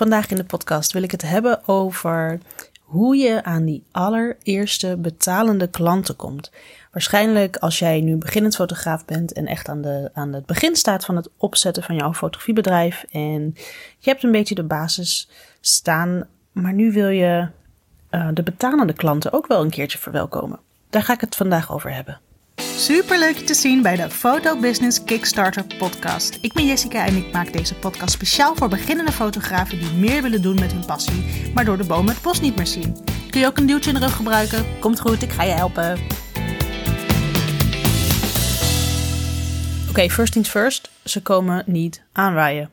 Vandaag in de podcast wil ik het hebben over hoe je aan die allereerste betalende klanten komt. Waarschijnlijk als jij nu beginnend fotograaf bent en echt aan, de, aan het begin staat van het opzetten van jouw fotografiebedrijf en je hebt een beetje de basis staan, maar nu wil je uh, de betalende klanten ook wel een keertje verwelkomen. Daar ga ik het vandaag over hebben. Super leuk je te zien bij de Photo Business Kickstarter podcast. Ik ben Jessica en ik maak deze podcast speciaal voor beginnende fotografen die meer willen doen met hun passie, maar door de bomen het bos niet meer zien. Kun je ook een duwtje in de rug gebruiken? Komt goed, ik ga je helpen. Oké, first things first. Ze komen niet aanwaaien.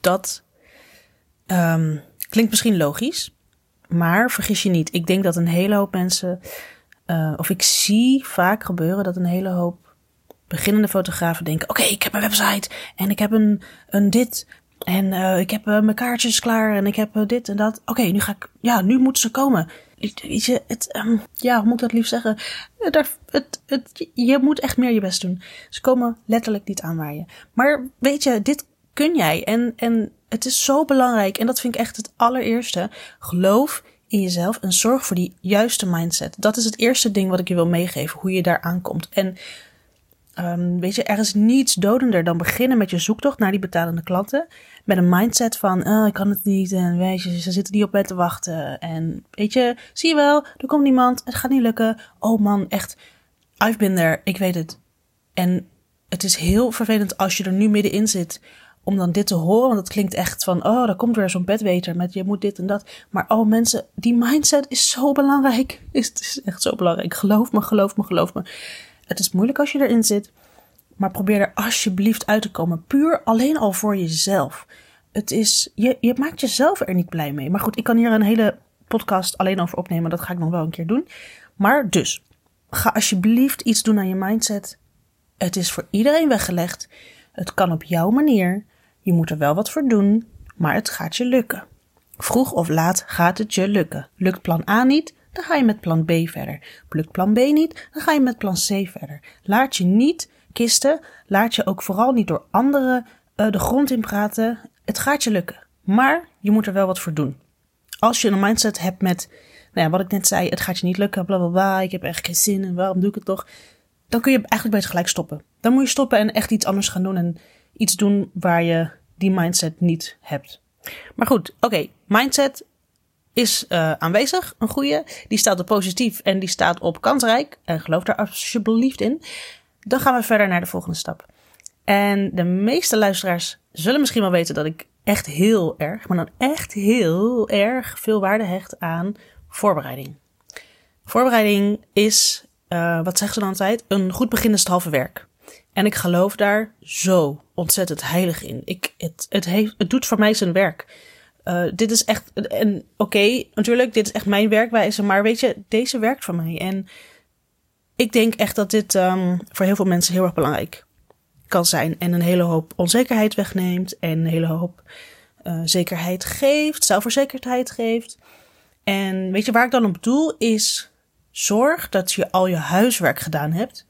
Dat um, klinkt misschien logisch, maar vergis je niet. Ik denk dat een hele hoop mensen uh, of ik zie vaak gebeuren dat een hele hoop beginnende fotografen denken: Oké, ik heb een website en ik heb een, een dit. En uh, ik heb uh, mijn kaartjes klaar en ik heb dit en dat. Oké, nu ga ik. Ja, nu moeten ze komen. Je, het, um, ja, hoe moet ik dat lief zeggen? Daar, het, het, je moet echt meer je best doen. Ze komen letterlijk niet aanwaaien. Maar weet je, dit kun jij. En, en het is zo belangrijk. En dat vind ik echt het allereerste. Geloof in jezelf en zorg voor die juiste mindset. Dat is het eerste ding wat ik je wil meegeven, hoe je daar aankomt. En um, weet je, er is niets dodender dan beginnen met je zoektocht naar die betalende klanten. Met een mindset van, oh, ik kan het niet en weet je, ze zitten niet op mij te wachten. En weet je, zie je wel, er komt niemand, het gaat niet lukken. Oh man, echt, I've been there, ik weet het. En het is heel vervelend als je er nu middenin zit om dan dit te horen. Want het klinkt echt van, oh, daar komt weer zo'n bedweter met je moet dit en dat. Maar oh mensen, die mindset is zo belangrijk. Het is echt zo belangrijk. Geloof me, geloof me, geloof me. Het is moeilijk als je erin zit. Maar probeer er alsjeblieft uit te komen. Puur alleen al voor jezelf. Het is, je, je maakt jezelf er niet blij mee. Maar goed, ik kan hier een hele podcast alleen over opnemen. Dat ga ik nog wel een keer doen. Maar dus, ga alsjeblieft iets doen aan je mindset. Het is voor iedereen weggelegd. Het kan op jouw manier. Je moet er wel wat voor doen, maar het gaat je lukken. Vroeg of laat gaat het je lukken. Lukt plan A niet, dan ga je met plan B verder. Lukt plan B niet, dan ga je met plan C verder. Laat je niet kisten, laat je ook vooral niet door anderen uh, de grond in praten. Het gaat je lukken, maar je moet er wel wat voor doen. Als je een mindset hebt met, nou ja, wat ik net zei, het gaat je niet lukken, bla bla bla, ik heb echt geen zin en waarom doe ik het toch? Dan kun je eigenlijk beter gelijk stoppen. Dan moet je stoppen en echt iets anders gaan doen en iets doen waar je die mindset niet hebt. Maar goed, oké, mindset is uh, aanwezig, een goede. Die staat op positief en die staat op kansrijk. En geloof daar alsjeblieft in. Dan gaan we verder naar de volgende stap. En de meeste luisteraars zullen misschien wel weten dat ik echt heel erg, maar dan echt heel erg veel waarde hecht aan voorbereiding. Voorbereiding is, uh, wat zeggen ze dan altijd, een goed begin is het halve werk. En ik geloof daar zo ontzettend heilig in. Ik, het, het, heeft, het doet voor mij zijn werk. Uh, dit is echt, en oké, natuurlijk, dit is echt mijn werkwijze, maar weet je, deze werkt voor mij. En ik denk echt dat dit um, voor heel veel mensen heel erg belangrijk kan zijn. En een hele hoop onzekerheid wegneemt en een hele hoop uh, zekerheid geeft, zelfverzekerdheid geeft. En weet je waar ik dan op doel is, zorg dat je al je huiswerk gedaan hebt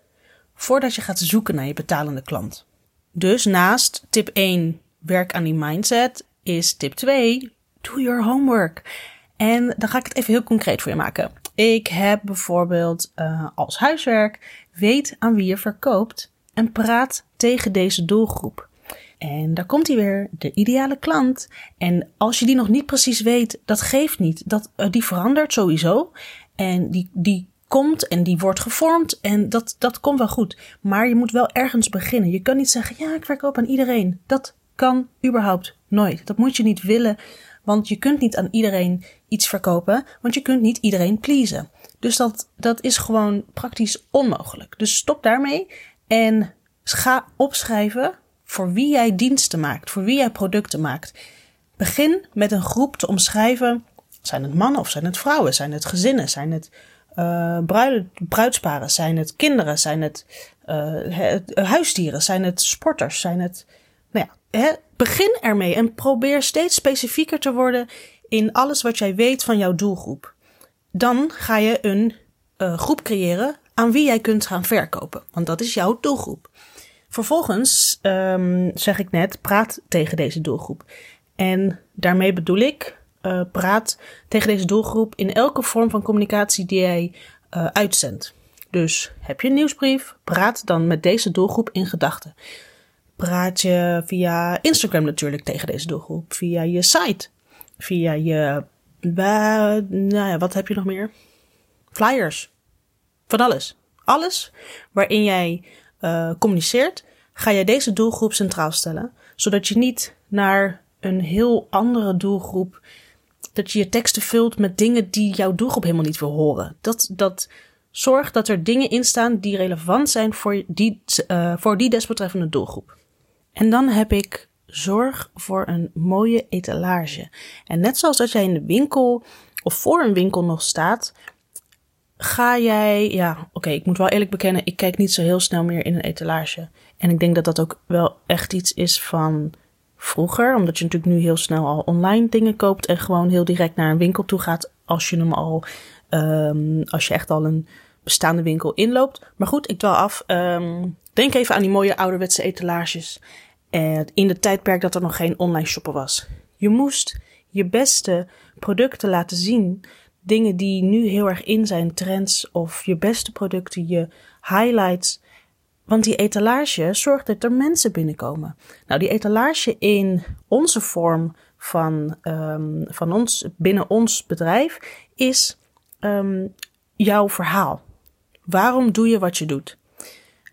voordat je gaat zoeken naar je betalende klant. Dus naast tip 1, werk aan die mindset, is tip 2, do your homework. En dan ga ik het even heel concreet voor je maken. Ik heb bijvoorbeeld uh, als huiswerk, weet aan wie je verkoopt en praat tegen deze doelgroep. En daar komt hij weer, de ideale klant. En als je die nog niet precies weet, dat geeft niet. Dat, uh, die verandert sowieso. En die, die komt en die wordt gevormd en dat, dat komt wel goed. Maar je moet wel ergens beginnen. Je kan niet zeggen, ja, ik verkoop aan iedereen. Dat kan überhaupt nooit. Dat moet je niet willen, want je kunt niet aan iedereen iets verkopen, want je kunt niet iedereen pleasen. Dus dat, dat is gewoon praktisch onmogelijk. Dus stop daarmee en ga opschrijven voor wie jij diensten maakt, voor wie jij producten maakt. Begin met een groep te omschrijven. Zijn het mannen of zijn het vrouwen? Zijn het gezinnen? Zijn het uh, bruidsparen? Zijn het kinderen? Zijn het uh, huisdieren? Zijn het sporters? Zijn het. Nou ja, hè, begin ermee en probeer steeds specifieker te worden in alles wat jij weet van jouw doelgroep. Dan ga je een groep creëren aan wie jij kunt gaan verkopen, want dat is jouw doelgroep. Vervolgens, um, zeg ik net, praat tegen deze doelgroep. En daarmee bedoel ik, uh, praat tegen deze doelgroep in elke vorm van communicatie die jij uh, uitzendt. Dus heb je een nieuwsbrief, praat dan met deze doelgroep in gedachten. Praat je via Instagram natuurlijk tegen deze doelgroep, via je site, via je. Nou ja, wat heb je nog meer? Flyers. Van alles. Alles waarin jij uh, communiceert, ga jij deze doelgroep centraal stellen. Zodat je niet naar een heel andere doelgroep. Dat je je teksten vult met dingen die jouw doelgroep helemaal niet wil horen. Dat, dat zorgt dat er dingen in staan die relevant zijn voor die, uh, voor die desbetreffende doelgroep. En dan heb ik zorg voor een mooie etalage. En net zoals dat jij in de winkel of voor een winkel nog staat, ga jij, ja, oké, ik moet wel eerlijk bekennen, ik kijk niet zo heel snel meer in een etalage. En ik denk dat dat ook wel echt iets is van vroeger, omdat je natuurlijk nu heel snel al online dingen koopt en gewoon heel direct naar een winkel toe gaat als je hem al, um, als je echt al een bestaande winkel inloopt. Maar goed, ik dwaal af. Um, denk even aan die mooie ouderwetse etalages. En in de tijdperk dat er nog geen online shoppen was. Je moest je beste producten laten zien dingen die nu heel erg in zijn, trends of je beste producten, je highlights. Want die etalage zorgt dat er mensen binnenkomen. Nou, die etalage in onze vorm van, um, van ons, binnen ons bedrijf is um, jouw verhaal. Waarom doe je wat je doet?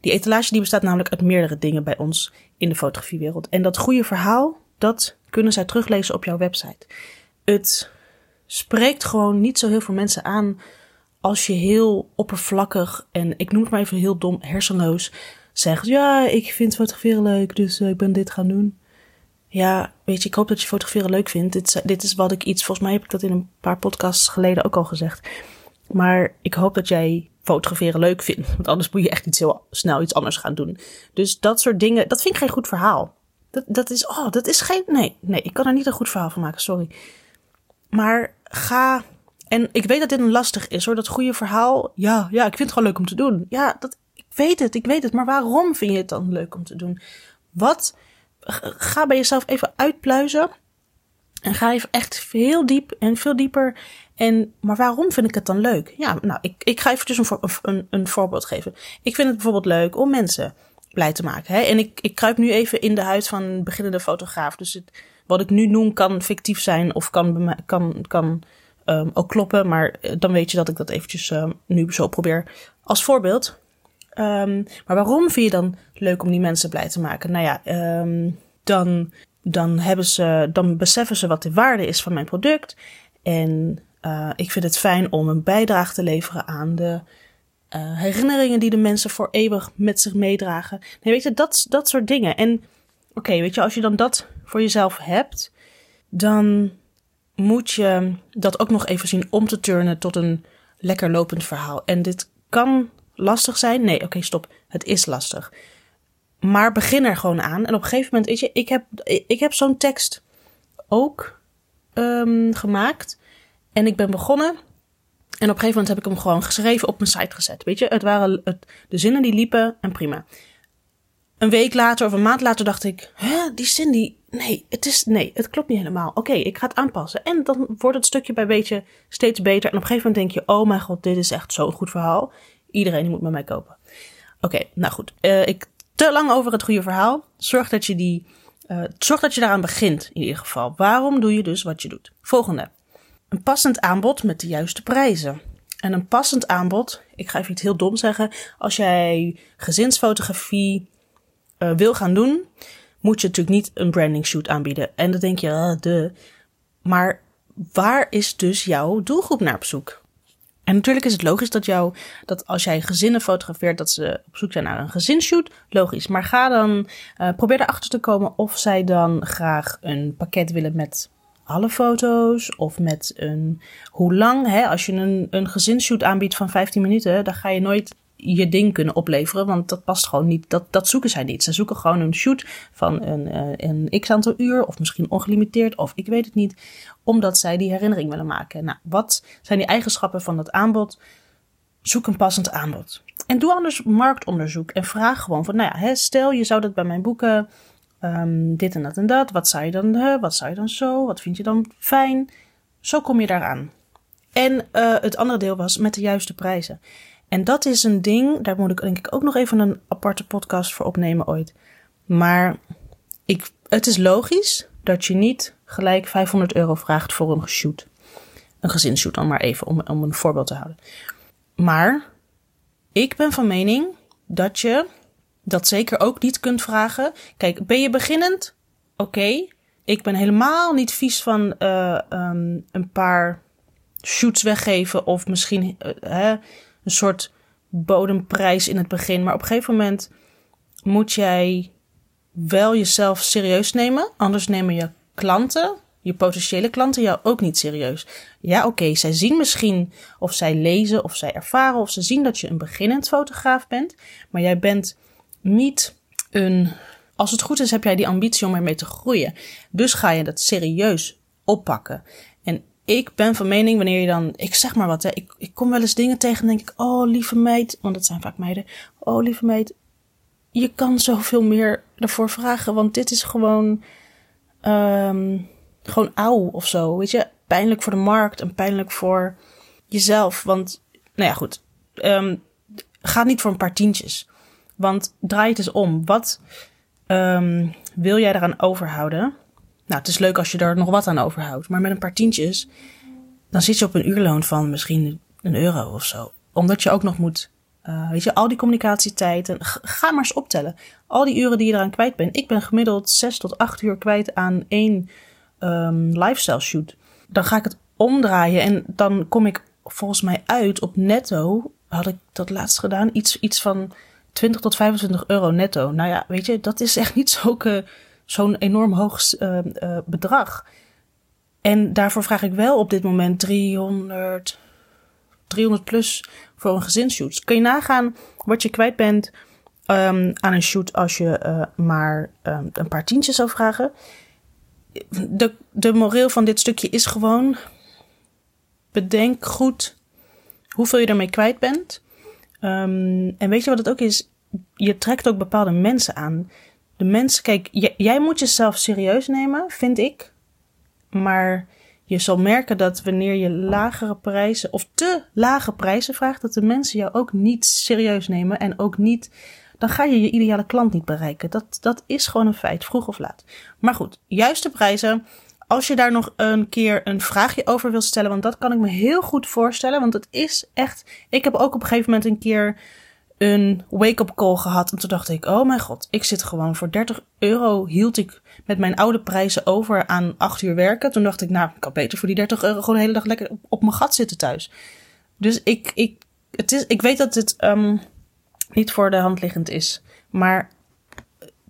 Die etalage die bestaat namelijk uit meerdere dingen bij ons in de fotografiewereld. En dat goede verhaal, dat kunnen zij teruglezen op jouw website. Het spreekt gewoon niet zo heel veel mensen aan als je heel oppervlakkig en ik noem het maar even heel dom, hersenloos zegt: Ja, ik vind fotograferen leuk, dus uh, ik ben dit gaan doen. Ja, weet je, ik hoop dat je fotograferen leuk vindt. Dit, dit is wat ik iets, volgens mij heb ik dat in een paar podcasts geleden ook al gezegd. Maar ik hoop dat jij fotograferen leuk vindt. Want anders moet je echt iets heel snel iets anders gaan doen. Dus dat soort dingen, dat vind ik geen goed verhaal. Dat, dat is, oh, dat is geen, nee, nee, ik kan er niet een goed verhaal van maken, sorry. Maar ga. En ik weet dat dit een lastig is hoor. Dat goede verhaal. Ja, ja, ik vind het gewoon leuk om te doen. Ja, dat, ik weet het, ik weet het. Maar waarom vind je het dan leuk om te doen? Wat? Ga bij jezelf even uitpluizen. En ga even echt heel diep en veel dieper. En, maar waarom vind ik het dan leuk? Ja, nou, ik, ik ga eventjes een, een, een voorbeeld geven. Ik vind het bijvoorbeeld leuk om mensen blij te maken. Hè? En ik, ik kruip nu even in de huid van een beginnende fotograaf. Dus het, wat ik nu noem kan fictief zijn of kan, kan, kan um, ook kloppen. Maar eh, dan weet je dat ik dat eventjes um, nu zo probeer als voorbeeld. Um, maar waarom vind je dan leuk om die mensen blij te maken? Nou ja, dan, dan, hebben ze, dan beseffen ze wat de waarde is van mijn product. En uh, ik vind het fijn om een bijdrage te leveren aan de uh, herinneringen die de mensen voor eeuwig met zich meedragen. Nee, weet je, dat, dat soort dingen. En oké, weet je, als je dan dat voor jezelf hebt, dan moet je dat ook nog even zien om te turnen tot een lekker lopend verhaal. En dit kan lastig zijn. Nee, oké, stop. Het is lastig. Maar begin er gewoon aan. En op een gegeven moment, weet je, ik heb, ik heb zo'n tekst ook um, gemaakt. En ik ben begonnen. En op een gegeven moment heb ik hem gewoon geschreven op mijn site gezet. Weet je, het waren de zinnen die liepen en prima. Een week later of een maand later dacht ik, hè, die zin die, nee, het is, nee, het klopt niet helemaal. Oké, ik ga het aanpassen. En dan wordt het stukje bij beetje steeds beter. En op een gegeven moment denk je, oh mijn god, dit is echt zo'n goed verhaal. Iedereen moet met mij kopen. Oké, nou goed. Uh, ik te lang over het goede verhaal. Zorg dat je die, uh, zorg dat je daaraan begint in ieder geval. Waarom doe je dus wat je doet? Volgende. Een passend aanbod met de juiste prijzen. En een passend aanbod, ik ga even iets heel dom zeggen. Als jij gezinsfotografie uh, wil gaan doen, moet je natuurlijk niet een branding shoot aanbieden. En dan denk je, uh, de. Maar waar is dus jouw doelgroep naar op zoek? En natuurlijk is het logisch dat, jou, dat als jij gezinnen fotografeert, dat ze op zoek zijn naar een gezinsshoot. Logisch. Maar ga dan, uh, probeer erachter te komen of zij dan graag een pakket willen met alle foto's of met een hoe lang. Hè? Als je een, een gezinsshoot aanbiedt van 15 minuten, dan ga je nooit je ding kunnen opleveren, want dat past gewoon niet. Dat, dat zoeken zij niet. Ze zoeken gewoon een shoot van een, uh, een x aantal uur, of misschien ongelimiteerd, of ik weet het niet, omdat zij die herinnering willen maken. Nou, wat zijn die eigenschappen van dat aanbod? Zoek een passend aanbod. En doe anders marktonderzoek en vraag gewoon van, nou ja, hè, stel je zou dat bij mij boeken ehm, dit en dat en dat. Wat zou je dan, uh, wat zou je dan zo? Wat vind je dan fijn? Zo kom je daaraan. En uh, het andere deel was met de juiste prijzen. En dat is een ding, daar moet ik denk ik ook nog even een aparte podcast voor opnemen ooit. Maar ik, het is logisch dat je niet gelijk 500 euro vraagt voor een shoot. Een gezinsshoot dan maar even, om, om een voorbeeld te houden. Maar ik ben van mening dat je dat zeker ook niet kunt vragen. Kijk, ben je beginnend? Oké. Ik ben helemaal niet vies van uh, um, een paar shoots weggeven of misschien uh, hè, een soort bodemprijs in het begin. Maar op een gegeven moment moet jij wel jezelf serieus nemen. Anders nemen je klanten, je potentiële klanten, jou ook niet serieus. Ja, oké, zij zien misschien of zij lezen of zij ervaren of ze zien dat je een beginnend fotograaf bent. Maar jij bent niet een. Als het goed is, heb jij die ambitie om ermee te groeien. Dus ga je dat serieus oppakken. Ik ben van mening, wanneer je dan, ik zeg maar wat, hè, ik, ik kom wel eens dingen tegen en denk ik, oh lieve meid, want het zijn vaak meiden, oh lieve meid, je kan zoveel meer ervoor vragen, want dit is gewoon, um, gewoon auw of zo, weet je, pijnlijk voor de markt en pijnlijk voor jezelf, want, nou ja, goed, um, ga niet voor een paar tientjes, want draai het eens om, wat um, wil jij eraan overhouden? Nou, het is leuk als je er nog wat aan overhoudt. Maar met een paar tientjes, dan zit je op een uurloon van misschien een euro of zo. Omdat je ook nog moet, uh, weet je, al die communicatietijd. Ga maar eens optellen. Al die uren die je eraan kwijt bent. Ik ben gemiddeld zes tot acht uur kwijt aan één um, lifestyle shoot. Dan ga ik het omdraaien en dan kom ik volgens mij uit op netto. Had ik dat laatst gedaan? Iets, iets van 20 tot 25 euro netto. Nou ja, weet je, dat is echt niet zulke zo'n enorm hoog uh, uh, bedrag. En daarvoor vraag ik wel op dit moment 300, 300 plus voor een gezinsshoot. Kun je nagaan wat je kwijt bent um, aan een shoot als je uh, maar um, een paar tientjes zou vragen? De, de moreel van dit stukje is gewoon: bedenk goed hoeveel je ermee kwijt bent. Um, en weet je wat het ook is? Je trekt ook bepaalde mensen aan de mensen, kijk, jij moet jezelf serieus nemen, vind ik. Maar je zal merken dat wanneer je lagere prijzen of te lage prijzen vraagt, dat de mensen jou ook niet serieus nemen en ook niet. Dan ga je je ideale klant niet bereiken. Dat, dat is gewoon een feit, vroeg of laat. Maar goed, juiste prijzen. Als je daar nog een keer een vraagje over wil stellen, want dat kan ik me heel goed voorstellen. Want het is echt. Ik heb ook op een gegeven moment een keer een wake-up call gehad. En toen dacht ik, oh mijn god, ik zit gewoon voor 30 euro hield ik met mijn oude prijzen over aan 8 uur werken. Toen dacht ik, nou, ik kan beter voor die 30 euro gewoon de hele dag lekker op, mijn gat zitten thuis. Dus ik, ik, het is, ik weet dat het um, niet voor de hand liggend is. Maar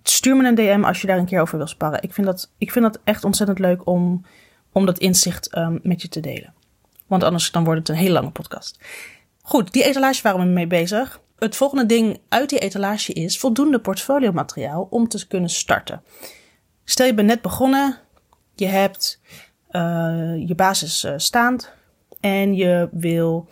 stuur me een DM als je daar een keer over wil sparren. Ik vind dat, ik vind dat echt ontzettend leuk om, om dat inzicht um, met je te delen. Want anders dan wordt het een hele lange podcast. Goed, die etalage waren we mee bezig het volgende ding uit die etalage is voldoende portfoliomateriaal om te kunnen starten. Stel je bent net begonnen, je hebt uh, je basis uh, staand en je wil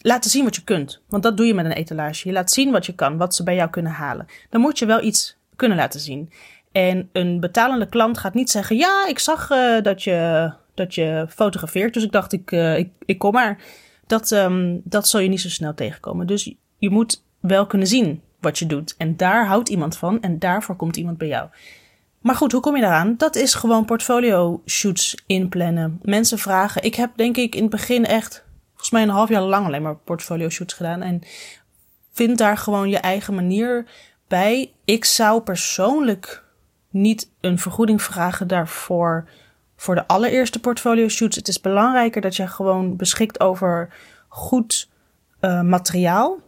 laten zien wat je kunt. Want dat doe je met een etalage. Je laat zien wat je kan, wat ze bij jou kunnen halen. Dan moet je wel iets kunnen laten zien. En een betalende klant gaat niet zeggen: Ja, ik zag uh, dat, je, dat je fotografeert, dus ik dacht, ik, ik, ik kom maar. Dat, um, dat zal je niet zo snel tegenkomen. Dus je moet wel kunnen zien wat je doet. En daar houdt iemand van en daarvoor komt iemand bij jou. Maar goed, hoe kom je daaraan? Dat is gewoon portfolio shoots inplannen. Mensen vragen. Ik heb denk ik in het begin echt, volgens mij een half jaar lang alleen maar portfolio shoots gedaan. En vind daar gewoon je eigen manier bij. Ik zou persoonlijk niet een vergoeding vragen daarvoor voor de allereerste portfolio shoots. Het is belangrijker dat je gewoon beschikt over goed uh, materiaal.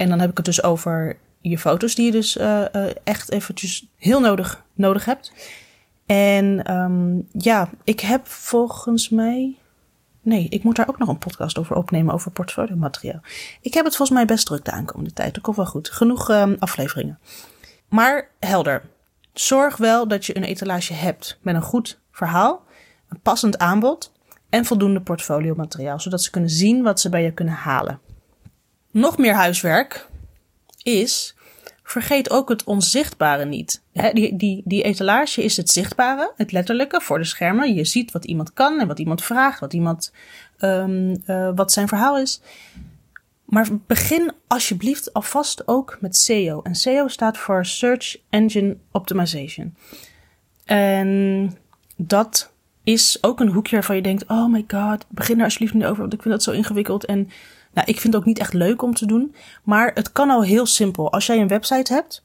En dan heb ik het dus over je foto's die je dus uh, uh, echt eventjes heel nodig, nodig hebt. En um, ja, ik heb volgens mij. Nee, ik moet daar ook nog een podcast over opnemen over portfolio materiaal. Ik heb het volgens mij best druk de aankomende tijd. Dat komt wel goed. Genoeg um, afleveringen. Maar helder. Zorg wel dat je een etalage hebt met een goed verhaal, een passend aanbod en voldoende portfolio materiaal, zodat ze kunnen zien wat ze bij je kunnen halen. Nog meer huiswerk is vergeet ook het onzichtbare niet. die, die, die etalage is het zichtbare, het letterlijke voor de schermen. Je ziet wat iemand kan en wat iemand vraagt, wat, iemand, um, uh, wat zijn verhaal is. Maar begin alsjeblieft alvast ook met SEO. En SEO staat voor Search Engine Optimization. En dat is ook een hoekje waarvan je denkt: oh my god, begin daar alsjeblieft niet over, want ik vind dat zo ingewikkeld. En nou, ik vind het ook niet echt leuk om te doen. Maar het kan al heel simpel. Als jij een website hebt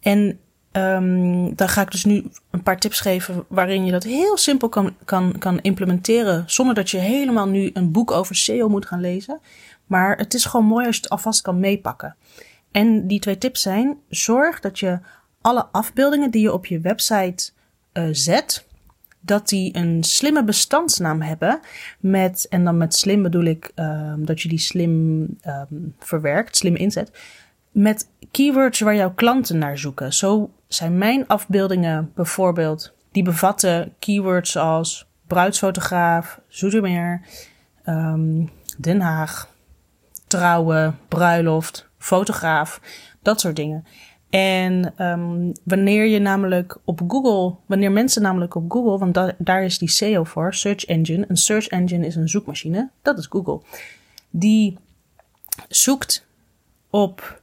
en um, dan ga ik dus nu een paar tips geven waarin je dat heel simpel kan, kan, kan implementeren. Zonder dat je helemaal nu een boek over SEO moet gaan lezen. Maar het is gewoon mooi als je het alvast kan meepakken. En die twee tips zijn: zorg dat je alle afbeeldingen die je op je website uh, zet, dat die een slimme bestandsnaam hebben. Met, en dan met slim bedoel ik um, dat je die slim um, verwerkt, slim inzet. Met keywords waar jouw klanten naar zoeken. Zo zijn mijn afbeeldingen bijvoorbeeld, die bevatten keywords als bruidsfotograaf, Zoetermeer, um, Den Haag, trouwen, bruiloft, fotograaf, dat soort dingen. En um, wanneer je namelijk op Google, wanneer mensen namelijk op Google, want da daar is die SEO voor, Search Engine. Een search engine is een zoekmachine, dat is Google. Die zoekt op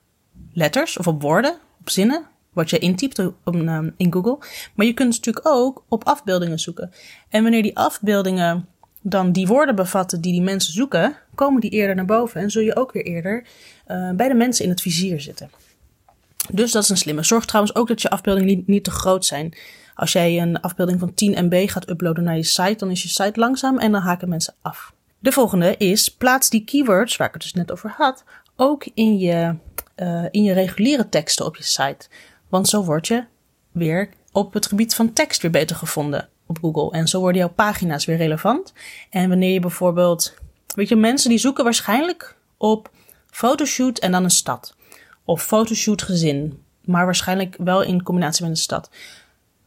letters of op woorden, op zinnen, wat je intypt um, in Google. Maar je kunt natuurlijk ook op afbeeldingen zoeken. En wanneer die afbeeldingen dan die woorden bevatten die die mensen zoeken, komen die eerder naar boven en zul je ook weer eerder uh, bij de mensen in het vizier zitten. Dus dat is een slimme. Zorg trouwens ook dat je afbeeldingen niet te groot zijn. Als jij een afbeelding van 10 MB gaat uploaden naar je site, dan is je site langzaam en dan haken mensen af. De volgende is plaats die keywords, waar ik het dus net over had, ook in je, uh, in je reguliere teksten op je site. Want zo word je weer op het gebied van tekst weer beter gevonden op Google. En zo worden jouw pagina's weer relevant. En wanneer je bijvoorbeeld, weet je, mensen die zoeken waarschijnlijk op fotoshoot en dan een stad of fotoshoot gezin, maar waarschijnlijk wel in combinatie met een stad.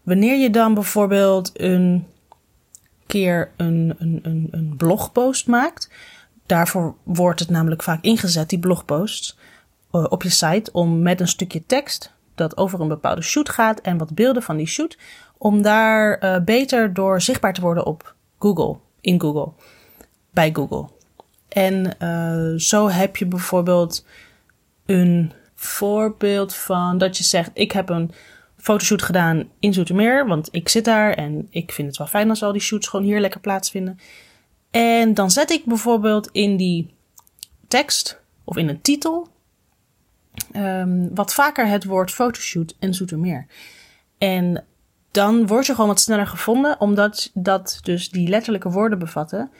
Wanneer je dan bijvoorbeeld een keer een, een, een, een blogpost maakt, daarvoor wordt het namelijk vaak ingezet, die blogpost, uh, op je site, om met een stukje tekst dat over een bepaalde shoot gaat en wat beelden van die shoot, om daar uh, beter door zichtbaar te worden op Google, in Google, bij Google. En uh, zo heb je bijvoorbeeld een voorbeeld van dat je zegt: Ik heb een fotoshoot gedaan in Zoetermeer, want ik zit daar en ik vind het wel fijn als al die shoots gewoon hier lekker plaatsvinden. En dan zet ik bijvoorbeeld in die tekst of in een titel um, wat vaker het woord fotoshoot en Zoetermeer. En dan word je gewoon wat sneller gevonden, omdat dat dus die letterlijke woorden bevatten.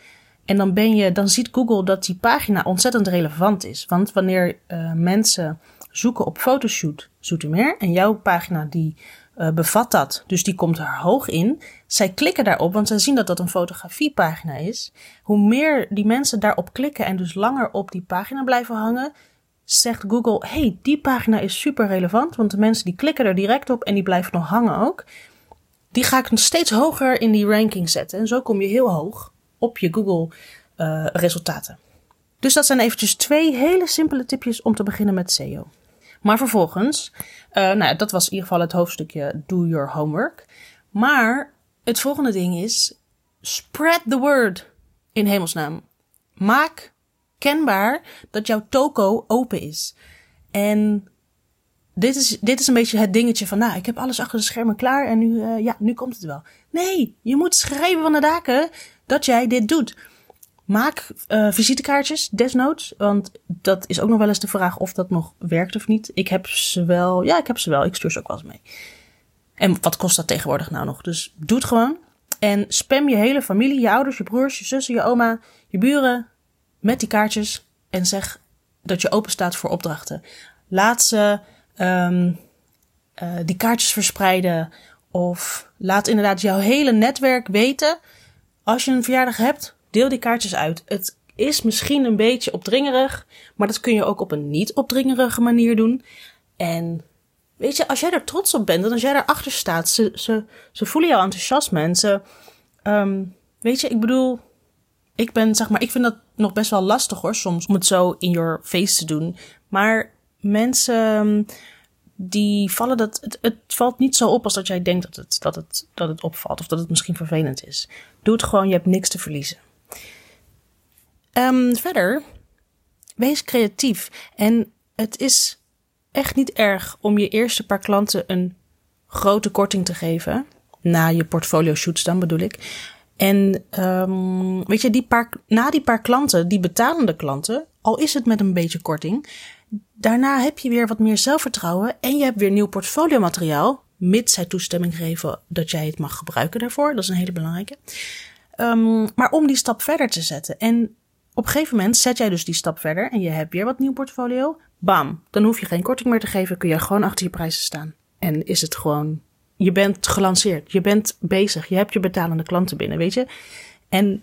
En dan ben je, dan ziet Google dat die pagina ontzettend relevant is. Want wanneer uh, mensen zoeken op fotoshoot Zoetermeer. En jouw pagina die uh, bevat dat. Dus die komt er hoog in. Zij klikken daarop, want zij zien dat dat een fotografiepagina is. Hoe meer die mensen daarop klikken en dus langer op die pagina blijven hangen, zegt Google: hey, die pagina is super relevant. Want de mensen die klikken er direct op en die blijven nog hangen ook. Die ga ik steeds hoger in die ranking zetten. En zo kom je heel hoog op je Google uh, resultaten. Dus dat zijn eventjes twee hele simpele tipjes om te beginnen met SEO. Maar vervolgens, uh, nou, dat was in ieder geval het hoofdstukje Do Your Homework. Maar het volgende ding is: spread the word in hemelsnaam. Maak kenbaar dat jouw toko open is. En dit is, dit is een beetje het dingetje van, nou, ik heb alles achter de schermen klaar en nu, uh, ja, nu komt het wel. Nee, je moet schrijven van de daken dat jij dit doet. Maak uh, visitekaartjes, desnoods. Want dat is ook nog wel eens de vraag of dat nog werkt of niet. Ik heb ze wel. Ja, ik heb ze wel. Ik stuur ze ook wel eens mee. En wat kost dat tegenwoordig nou nog? Dus doe het gewoon. En spam je hele familie, je ouders, je broers, je zussen, je oma, je buren met die kaartjes. En zeg dat je open staat voor opdrachten. Laat ze um, uh, die kaartjes verspreiden. Of laat inderdaad jouw hele netwerk weten. Als je een verjaardag hebt, Deel die kaartjes uit. Het is misschien een beetje opdringerig, maar dat kun je ook op een niet opdringerige manier doen. En weet je, als jij er trots op bent en als jij erachter staat, ze, ze, voelen jouw enthousiasme en ze, um, weet je, ik bedoel, ik ben, zeg maar, ik vind dat nog best wel lastig hoor, soms om het zo in your face te doen. Maar mensen, die vallen dat, het, het valt niet zo op als dat jij denkt dat het, dat, het, dat het opvalt. Of dat het misschien vervelend is. Doe het gewoon, je hebt niks te verliezen. Um, verder, wees creatief. En het is echt niet erg om je eerste paar klanten een grote korting te geven. Na je portfolio shoots dan bedoel ik. En um, weet je, die paar, na die paar klanten, die betalende klanten, al is het met een beetje korting, daarna heb je weer wat meer zelfvertrouwen en je hebt weer nieuw portfolio materiaal, mits zij toestemming geven dat jij het mag gebruiken daarvoor. Dat is een hele belangrijke. Um, maar om die stap verder te zetten. En op een gegeven moment zet jij dus die stap verder en je hebt weer wat nieuw portfolio. Bam, dan hoef je geen korting meer te geven, kun je gewoon achter je prijzen staan. En is het gewoon, je bent gelanceerd, je bent bezig, je hebt je betalende klanten binnen, weet je. En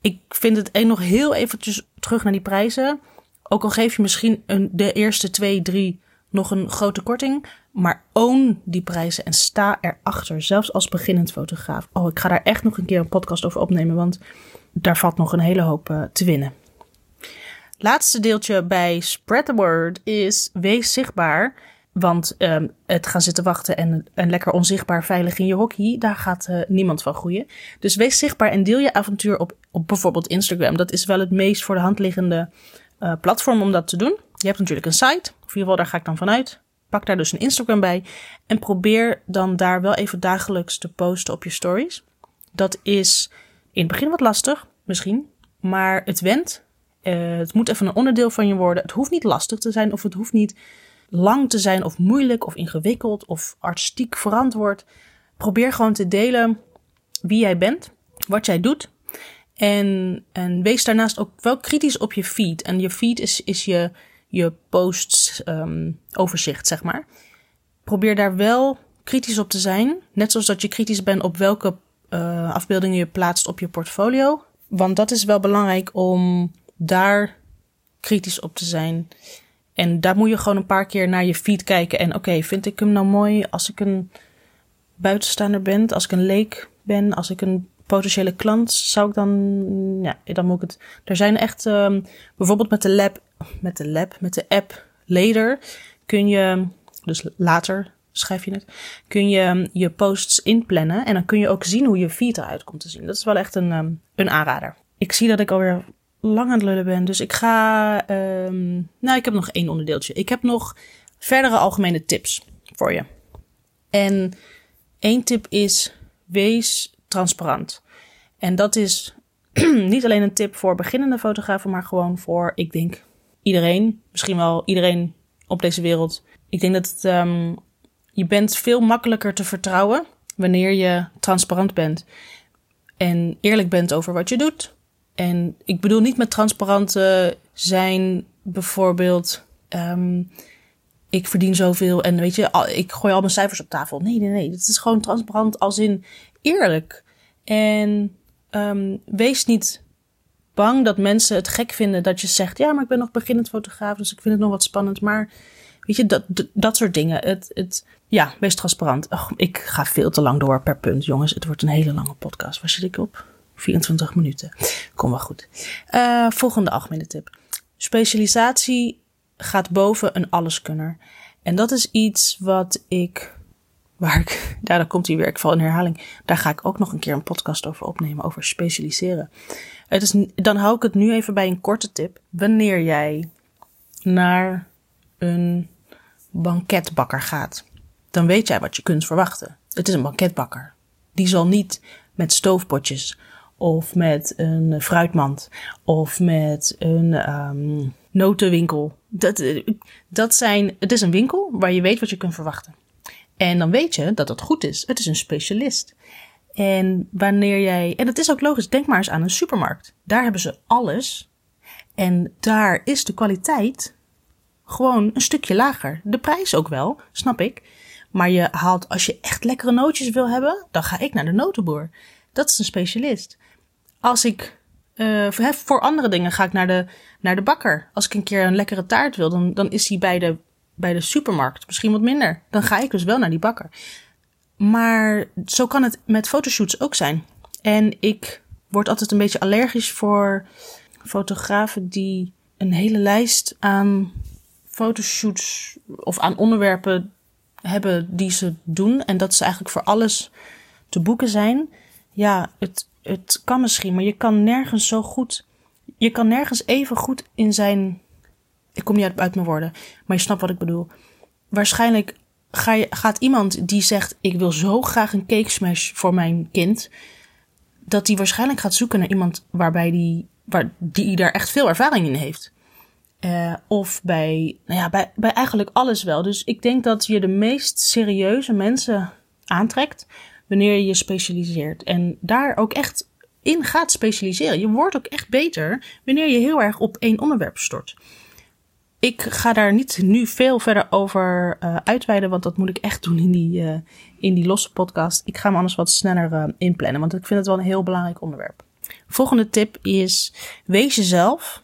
ik vind het nog heel eventjes terug naar die prijzen. Ook al geef je misschien een, de eerste twee, drie nog een grote korting. Maar own die prijzen en sta erachter. Zelfs als beginnend fotograaf. Oh, ik ga daar echt nog een keer een podcast over opnemen. Want daar valt nog een hele hoop uh, te winnen. Laatste deeltje bij Spread the Word is wees zichtbaar. Want um, het gaan zitten wachten en, en lekker onzichtbaar veilig in je hockey, daar gaat uh, niemand van groeien. Dus wees zichtbaar en deel je avontuur op, op bijvoorbeeld Instagram. Dat is wel het meest voor de hand liggende uh, platform om dat te doen. Je hebt natuurlijk een site, of in ieder geval daar ga ik dan vanuit. Pak daar dus een Instagram bij en probeer dan daar wel even dagelijks te posten op je stories. Dat is in het begin wat lastig, misschien, maar het went. Uh, het moet even een onderdeel van je worden. Het hoeft niet lastig te zijn of het hoeft niet lang te zijn of moeilijk of ingewikkeld of artistiek verantwoord. Probeer gewoon te delen wie jij bent, wat jij doet. En, en wees daarnaast ook wel kritisch op je feed. En je feed is, is je, je posts um, overzicht, zeg maar. Probeer daar wel kritisch op te zijn. Net zoals dat je kritisch bent op welke uh, afbeeldingen je plaatst op je portfolio. Want dat is wel belangrijk om daar kritisch op te zijn. En daar moet je gewoon een paar keer naar je feed kijken. En oké, vind ik hem nou mooi als ik een buitenstaander ben, als ik een leek ben, als ik een potentiële klant, zou ik dan, ja, dan moet ik het. Er zijn echt, um, bijvoorbeeld met de lab, met de lab, met de app Later kun je, dus later schrijf je het, kun je ehm, je posts inplannen en dan kun je ook zien hoe je feed eruit komt te zien. Dat is wel echt een, um, een aanrader. Ik zie dat ik alweer lang aan het lullen ben. Dus ik ga. Um, nou, ik heb nog één onderdeeltje. Ik heb nog verdere algemene tips voor je. En één tip is: wees transparant. En dat is niet alleen een tip voor beginnende fotografen, maar gewoon voor, ik denk, iedereen. Misschien wel iedereen op deze wereld. Ik denk dat het, je bent veel makkelijker te vertrouwen wanneer je transparant bent. En eerlijk bent over wat je doet en ik bedoel niet met transparant zijn bijvoorbeeld. Um, ik verdien zoveel en weet je, ik gooi al mijn cijfers op tafel. Nee, nee, nee. Het is gewoon transparant als in eerlijk. En um, wees niet bang dat mensen het gek vinden dat je zegt: Ja, maar ik ben nog beginnend fotograaf, dus ik vind het nog wat spannend. Maar weet je, dat, dat, soort dingen. Het, het, ja, wees transparant. Ach, ik ga veel te lang door per punt, jongens. Het wordt een hele lange podcast. Waar zit ik op? 24 minuten. Kom wel goed. Uh, volgende algemene tip. Specialisatie gaat boven een alleskunner. En dat is iets wat ik, waar ik, daar, daar komt hij weer, ik val in herhaling. Daar ga ik ook nog een keer een podcast over opnemen, over specialiseren. Het is, dan hou ik het nu even bij een korte tip. Wanneer jij naar een banketbakker gaat, dan weet jij wat je kunt verwachten. Het is een banketbakker. Die zal niet met stoofpotjes of met een fruitmand of met een um, notenwinkel. Dat, dat zijn, het is een winkel waar je weet wat je kunt verwachten. En dan weet je dat dat goed is. Het is een specialist. En wanneer jij, en het is ook logisch, denk maar eens aan een supermarkt. Daar hebben ze alles. En daar is de kwaliteit gewoon een stukje lager. De prijs ook wel, snap ik. Maar je haalt, als je echt lekkere nootjes wil hebben, dan ga ik naar de notenboer. Dat is een specialist. Als ik uh, voor andere dingen ga ik naar de, naar de bakker. Als ik een keer een lekkere taart wil, dan, dan is die bij de, bij de supermarkt misschien wat minder. Dan ga ik dus wel naar die bakker. Maar zo kan het met fotoshoots ook zijn. En ik word altijd een beetje allergisch voor fotografen die een hele lijst aan fotoshoots of aan onderwerpen hebben die ze doen en dat ze eigenlijk voor alles te boeken zijn. Ja, het, het kan misschien, maar je kan nergens zo goed. Je kan nergens even goed in zijn. Ik kom niet uit, mijn woorden, maar je snapt wat ik bedoel. Waarschijnlijk ga je, gaat iemand die zegt: Ik wil zo graag een cake smash voor mijn kind. Dat die waarschijnlijk gaat zoeken naar iemand waarbij die, waar, die daar echt veel ervaring in heeft. Uh, of bij, nou ja, bij, bij eigenlijk alles wel. Dus ik denk dat je de meest serieuze mensen aantrekt wanneer je je specialiseert. En daar ook echt in gaat specialiseren. Je wordt ook echt beter wanneer je heel erg op één onderwerp stort. Ik ga daar niet nu veel verder over uh, uitweiden, want dat moet ik echt doen in die, uh, in die losse podcast. Ik ga hem anders wat sneller inplannen, want ik vind het wel een heel belangrijk onderwerp. Volgende tip is: wees jezelf,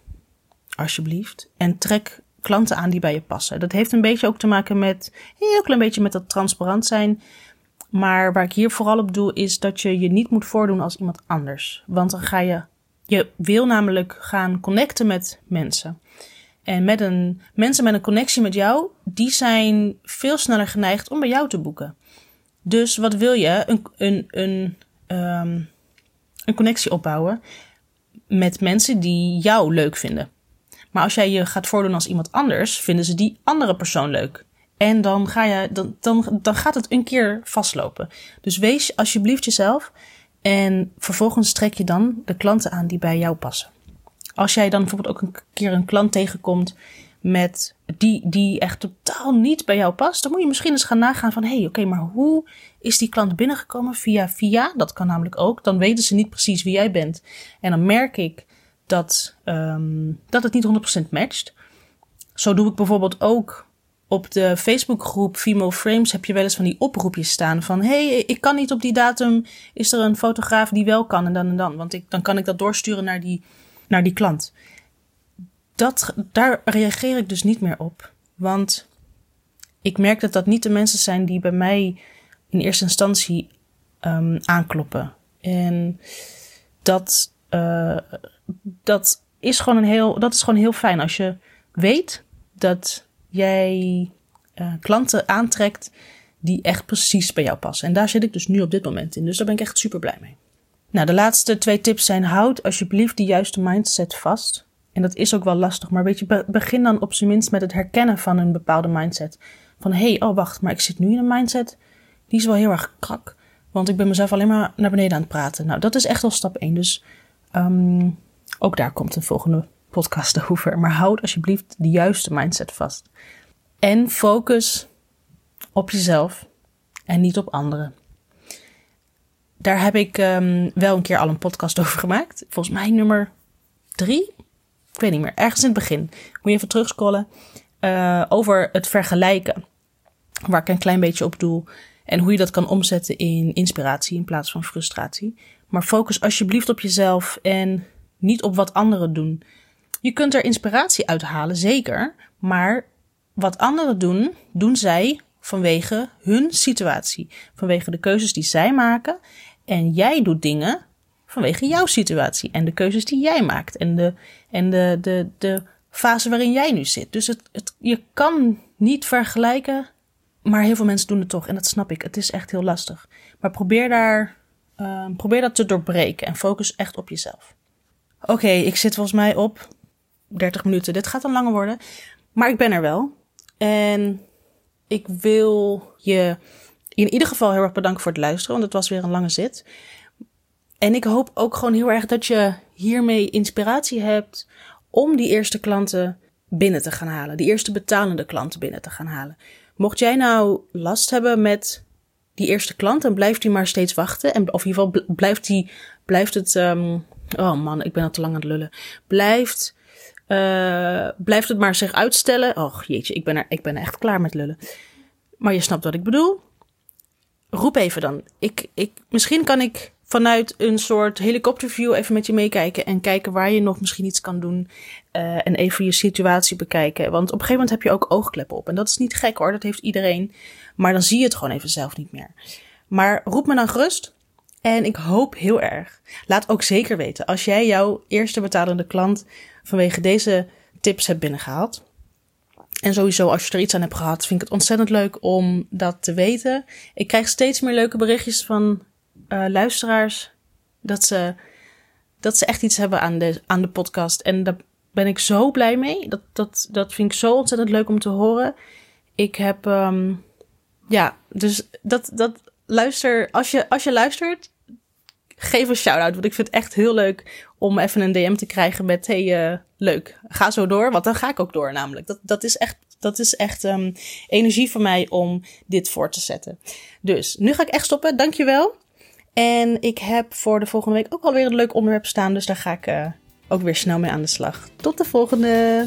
alsjeblieft, en trek klanten aan die bij je passen. Dat heeft een beetje ook te maken met, heel klein beetje met dat transparant zijn. Maar waar ik hier vooral op doe, is dat je je niet moet voordoen als iemand anders. Want dan ga je, je wil namelijk gaan connecten met mensen. En met een, mensen met een connectie met jou, die zijn veel sneller geneigd om bij jou te boeken. Dus wat wil je? Een, een, een, um, een connectie opbouwen met mensen die jou leuk vinden. Maar als jij je gaat voordoen als iemand anders, vinden ze die andere persoon leuk. En dan, ga je, dan, dan, dan gaat het een keer vastlopen. Dus wees alsjeblieft jezelf. En vervolgens trek je dan de klanten aan die bij jou passen. Als jij dan bijvoorbeeld ook een keer een klant tegenkomt met die, die echt totaal niet bij jou past, dan moet je misschien eens gaan nagaan van hé, hey, oké, maar hoe is die klant binnengekomen? Via via, dat kan namelijk ook. Dan weten ze niet precies wie jij bent. En dan merk ik dat, um, dat het niet 100% matcht. Zo doe ik bijvoorbeeld ook op de Facebookgroep Female Frames heb je wel eens van die oproepjes staan van hey, ik kan niet op die datum, is er een fotograaf die wel kan en dan en dan, want ik, dan kan ik dat doorsturen naar die, naar die klant. Dat, daar reageer ik dus niet meer op, want ik merk dat dat niet de mensen zijn die bij mij in eerste instantie um, aankloppen. En dat, uh, dat is gewoon een heel, dat is gewoon heel fijn als je weet dat jij uh, klanten aantrekt die echt precies bij jou passen. En daar zit ik dus nu op dit moment in. Dus daar ben ik echt super blij mee. Nou, de laatste twee tips zijn: houd alsjeblieft de juiste mindset vast. En dat is ook wel lastig, maar weet je, begin dan op zijn minst met het herkennen van een bepaalde mindset. Van hé, hey, oh wacht, maar ik zit nu in een mindset, die is wel heel erg krak. Want ik ben mezelf alleen maar naar beneden aan het praten. Nou, dat is echt al stap 1. Dus um, ook daar komt een volgende podcast over. Maar houd alsjeblieft de juiste mindset vast. En focus op jezelf en niet op anderen. Daar heb ik um, wel een keer al een podcast over gemaakt. Volgens mij nummer drie. Ik weet niet meer. Ergens in het begin. Moet je even terugscrollen. Uh, over het vergelijken. Waar ik een klein beetje op doel. En hoe je dat kan omzetten in inspiratie in plaats van frustratie. Maar focus alsjeblieft op jezelf en niet op wat anderen doen. Je kunt er inspiratie uit halen, zeker. Maar wat anderen doen, doen zij vanwege hun situatie. Vanwege de keuzes die zij maken. En jij doet dingen vanwege jouw situatie. En de keuzes die jij maakt. En de, en de, de, de fase waarin jij nu zit. Dus het, het, je kan niet vergelijken. Maar heel veel mensen doen het toch. En dat snap ik. Het is echt heel lastig. Maar probeer daar. Uh, probeer dat te doorbreken. En focus echt op jezelf. Oké, ik zit volgens mij op 30 minuten. Dit gaat dan langer worden. Maar ik ben er wel. En ik wil je in ieder geval heel erg bedanken voor het luisteren. Want het was weer een lange zit. En ik hoop ook gewoon heel erg dat je hiermee inspiratie hebt om die eerste klanten binnen te gaan halen. Die eerste betalende klanten binnen te gaan halen. Mocht jij nou last hebben met die eerste klant, dan blijft die maar steeds wachten. En, of in ieder geval blijft, die, blijft het. Um, oh man, ik ben al te lang aan het lullen. Blijft uh, blijft het maar zich uitstellen. Och jeetje, ik ben, er, ik ben echt klaar met lullen. Maar je snapt wat ik bedoel. Roep even dan. Ik, ik, misschien kan ik vanuit een soort helikopterview even met je meekijken. En kijken waar je nog misschien iets kan doen. Uh, en even je situatie bekijken. Want op een gegeven moment heb je ook oogkleppen op. En dat is niet gek hoor, dat heeft iedereen. Maar dan zie je het gewoon even zelf niet meer. Maar roep me dan gerust. En ik hoop heel erg. Laat ook zeker weten als jij jouw eerste betalende klant vanwege deze tips hebt binnengehaald. En sowieso, als je er iets aan hebt gehad, vind ik het ontzettend leuk om dat te weten. Ik krijg steeds meer leuke berichtjes van uh, luisteraars. Dat ze, dat ze echt iets hebben aan de, aan de podcast. En daar ben ik zo blij mee. Dat, dat, dat vind ik zo ontzettend leuk om te horen. Ik heb, um, ja, dus dat, dat luister, als je, als je luistert, geef een shout-out. Want ik vind het echt heel leuk om even een DM te krijgen met: hey, uh, leuk, ga zo door. Want dan ga ik ook door, namelijk. Dat, dat is echt, dat is echt um, energie voor mij om dit voor te zetten. Dus nu ga ik echt stoppen. Dankjewel. En ik heb voor de volgende week ook alweer een leuk onderwerp staan. Dus daar ga ik uh, ook weer snel mee aan de slag. Tot de volgende.